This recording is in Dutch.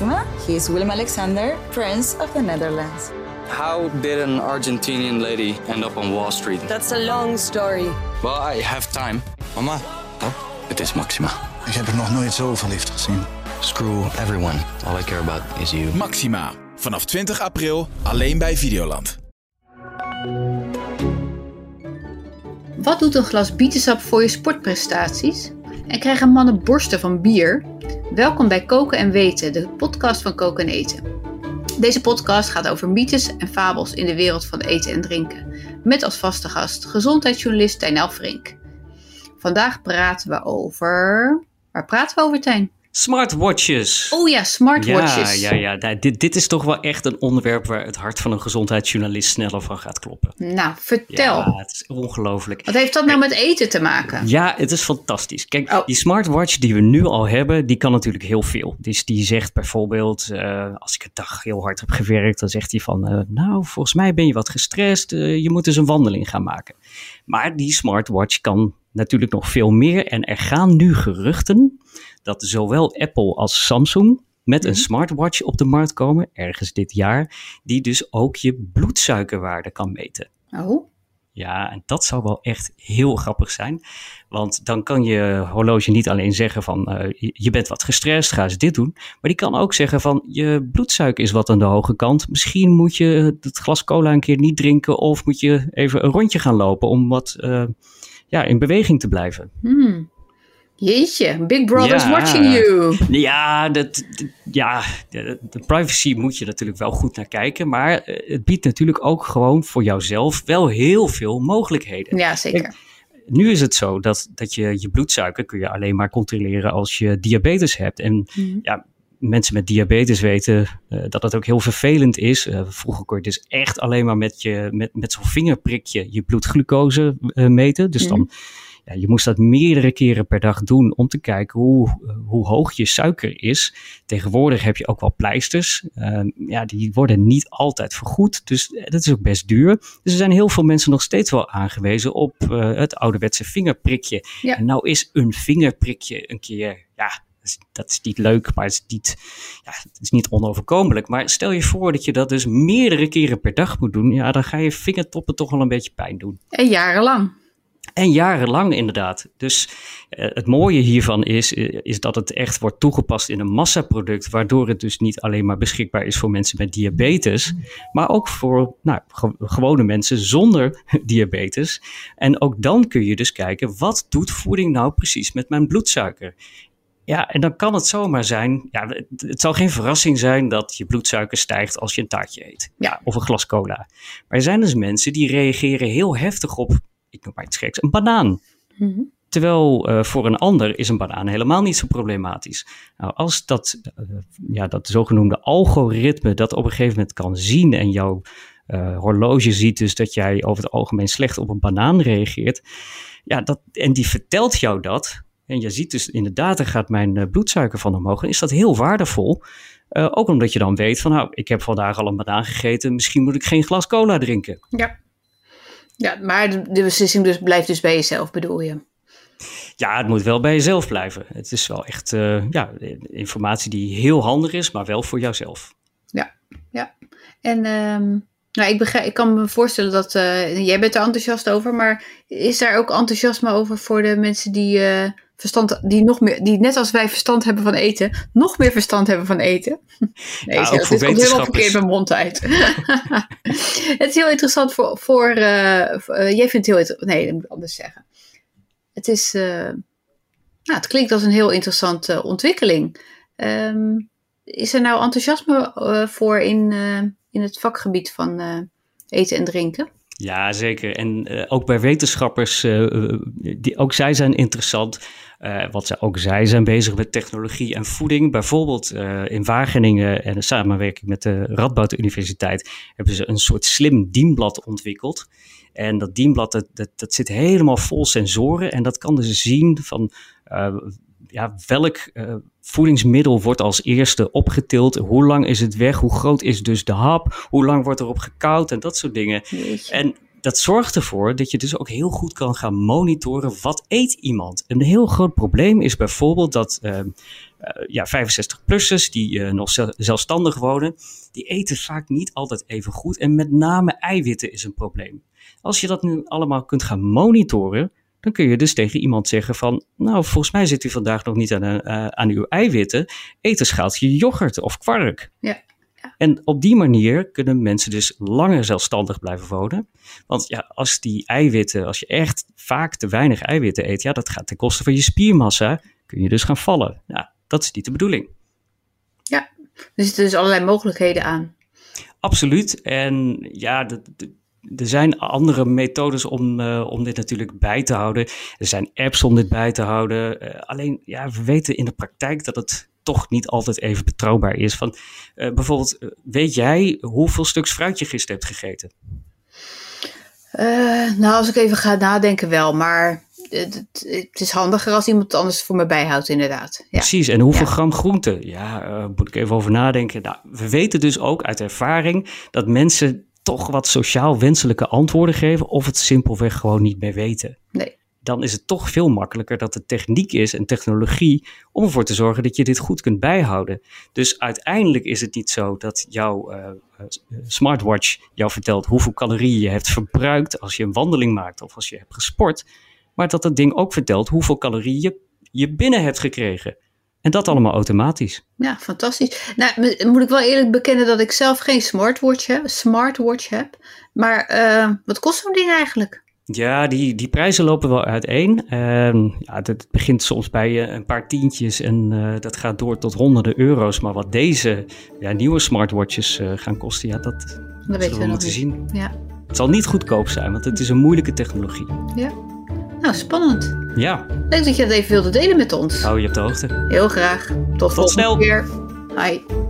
Maxima. He is Willem Alexander, Prince of the Netherlands. How did an Argentinian lady end up on Wall Street? That's a long story. Well, I have time. Mama, Oh, het is Maxima. ik heb er nog nooit zo verliefd gezien. Screw everyone. All I care about is you. Maxima. Vanaf 20 april alleen bij Videoland. Wat doet een glas bietensap voor je sportprestaties? En krijgen mannen borsten van bier? Welkom bij Koken en Weten, de podcast van Koken en Eten. Deze podcast gaat over mythes en fabels in de wereld van eten en drinken. Met als vaste gast gezondheidsjournalist Tijn Elfrink. Vandaag praten we over... Waar praten we over, Tijn? Smartwatches. Oh ja, smartwatches. Ja, ja, ja. Dit, dit is toch wel echt een onderwerp waar het hart van een gezondheidsjournalist sneller van gaat kloppen. Nou, vertel. Ja, het is ongelooflijk. Wat heeft dat nou met eten te maken? Ja, het is fantastisch. Kijk, Oh. die smartwatch die we nu al hebben, die kan natuurlijk heel veel. Dus die zegt bijvoorbeeld, eh, als ik een dag heel hard heb gewerkt, dan zegt hij van, eh, nou, volgens mij ben je wat gestrest, eh, je moet eens een wandeling gaan maken. Maar die smartwatch kan natuurlijk nog veel meer. En er gaan nu geruchten dat zowel Apple als Samsung met een smartwatch op de markt komen, ergens dit jaar, die dus ook je bloedsuikerwaarde kan meten. Oh, Ja, en dat zou wel echt heel grappig zijn. Want dan kan je horloge niet alleen zeggen van eh, je- je bent wat gestrest, ga eens dit doen. Maar die kan ook zeggen van je bloedsuiker is wat aan de hoge kant. Misschien moet je het glas cola een keer niet drinken of moet je even een rondje gaan lopen om wat eh, ja, in beweging te blijven. hmm. Jeetje, Big Brother's Ja. watching you. Ja, dat, ja de, de privacy moet je natuurlijk wel goed naar kijken. Maar eh, het biedt natuurlijk ook gewoon voor jouzelf wel heel veel mogelijkheden. Ja, zeker. Nu is het zo dat, dat je je bloedsuiker kun je alleen maar controleren als je diabetes hebt. En Mhm. ja, mensen met diabetes weten eh, dat het ook heel vervelend is. Eh, vroeger kon je dus echt alleen maar met, je, met, met zo'n vingerprikje je bloedglucose eh, meten. Dus dan, ja, je moest dat meerdere keren per dag doen om te kijken hoe, hoe hoog je suiker is. Tegenwoordig heb je ook wel pleisters. Eh, ja, die worden niet altijd vergoed, dus dat is ook best duur. Dus er zijn heel veel mensen nog steeds wel aangewezen op het ouderwetse vingerprikje. Ja. En nou is een vingerprikje een keer, ja, dat is, dat is niet leuk, maar het is niet, ja, het is niet onoverkomelijk. Maar stel je voor dat je dat dus meerdere keren per dag moet doen, ja, dan ga je vingertoppen toch wel een beetje pijn doen. En jarenlang. En jarenlang inderdaad. Dus eh, het mooie hiervan is, eh, is dat het echt wordt toegepast in een massaproduct, waardoor het dus niet alleen maar beschikbaar is voor mensen met diabetes, maar ook voor nou, ge- gewone mensen zonder diabetes. En ook dan kun je dus kijken, wat doet voeding nou precies met mijn bloedsuiker? Ja, en dan kan het zomaar zijn, ja, het, het zal geen verrassing zijn dat je bloedsuiker stijgt als je een taartje eet. Ja. Of een glas cola. Maar er zijn dus mensen die reageren heel heftig op, ik noem maar iets geks, een banaan. Mhm. Terwijl eh, voor een ander is een banaan helemaal niet zo problematisch. Nou, als dat, eh, ja, dat zogenoemde algoritme dat op een gegeven moment kan zien en jouw eh, horloge ziet dus dat jij over het algemeen slecht op een banaan reageert, ja, dat, en die vertelt jou dat, en je ziet dus inderdaad, er gaat mijn eh, bloedsuiker van omhoog, dan is dat heel waardevol. Eh, ook omdat je dan weet van, nou, ik heb vandaag al een banaan gegeten, misschien moet ik geen glas cola drinken. Ja. Ja, maar de, beslissing dus blijft dus bij jezelf, bedoel je? Ja, het moet wel bij jezelf blijven. Het is wel echt eh, ja, informatie die heel handig is, maar wel voor jouzelf. Ja, ja. En ehm, nou, ik, begrijp, ik kan me voorstellen dat jij bent er enthousiast over, maar is daar ook enthousiasme over voor de mensen die verstand, die nog meer, die net als wij verstand hebben van eten, nog meer verstand hebben van eten? Nee, Ja, ook het voor komt helemaal verkeerd mijn mond uit. het is heel interessant voor, voor eh, voor- eh, jij vindt het heel interessant, nee, dat moet ik anders zeggen. Het is, eh, nou, het klinkt als een heel interessante ontwikkeling. Ehm, is er nou enthousiasme voor in, in het vakgebied van eten en drinken? Ja, zeker. En eh, ook bij wetenschappers, eh, eh, die, ook zij zijn interessant. Eh, wat ook zij zijn bezig met technologie en voeding. Bijvoorbeeld in Wageningen en in samenwerking met de Radboud Universiteit hebben ze een soort slim dienblad ontwikkeld. En dat dienblad, dat, dat, dat zit helemaal vol sensoren. En dat kan dus zien van ja, welk voedingsmiddel wordt als eerste opgetild. Hoe lang is het weg? Hoe groot is dus de hap? Hoe lang wordt erop gekoud? En dat soort dingen. Jeetje. En dat zorgt ervoor dat je dus ook heel goed kan gaan monitoren wat eet iemand. Een heel groot probleem is bijvoorbeeld dat, eh, ja, 65-plussers die nog zelfstandig wonen, die eten vaak niet altijd even goed. En met name eiwitten is een probleem. Als je dat nu allemaal kunt gaan monitoren, dan kun je dus tegen iemand zeggen van, nou, volgens mij zit u vandaag nog niet aan, uh, aan uw eiwitten, eet een schaaltje yoghurt of kwark. Ja. En op die manier kunnen mensen dus langer zelfstandig blijven wonen. Want ja, als die eiwitten, als je echt vaak te weinig eiwitten eet, ja, dat gaat ten koste van je spiermassa, kun je dus gaan vallen. Nou, dat is niet de bedoeling. Ja, er zitten dus allerlei mogelijkheden aan. Absoluut. En ja, de, er zijn andere methodes om, uh, om dit natuurlijk bij te houden. Er zijn apps om dit bij te houden. Uh, alleen, ja, we weten in de praktijk dat het toch niet altijd even betrouwbaar is. Van, uh, bijvoorbeeld, weet jij hoeveel stuks fruit je gisteren hebt gegeten? nou, als ik even ga nadenken wel, maar het, het, is handiger als iemand anders voor me bijhoudt, inderdaad. Ja. Precies, en hoeveel gram groente? Ja, moet ik even over nadenken. Nou, we weten dus ook uit ervaring dat mensen toch wat sociaal wenselijke antwoorden geven of het simpelweg gewoon niet meer weten. Nee. Dan is het toch veel makkelijker dat het techniek is en technologie om ervoor te zorgen dat je dit goed kunt bijhouden. Dus uiteindelijk is het niet zo dat jouw uh, smartwatch jou vertelt hoeveel calorieën je hebt verbruikt als je een wandeling maakt of als je hebt gesport, maar dat dat ding ook vertelt hoeveel calorieën je, je binnen hebt gekregen. En dat allemaal automatisch. Ja, fantastisch. Nou, moet ik wel eerlijk bekennen dat ik zelf geen smartwatch heb. Smartwatch heb. Maar uh, wat kost zo'n ding eigenlijk? Ja, die, die prijzen lopen wel uiteen. Uh, ja, het begint soms bij uh, een paar tientjes en uh, dat gaat door tot honderden euro's. Maar wat deze ja, nieuwe smartwatches gaan kosten, ja, dat, dat weten we, we moeten zien. Ja. Het zal niet goedkoop zijn, want het is een moeilijke technologie. Ja. Nou, spannend. Ja. Leuk dat je dat even wilde delen met ons. Hou je op de hoogte. Heel graag. Tot, Tot snel. keer. Bye.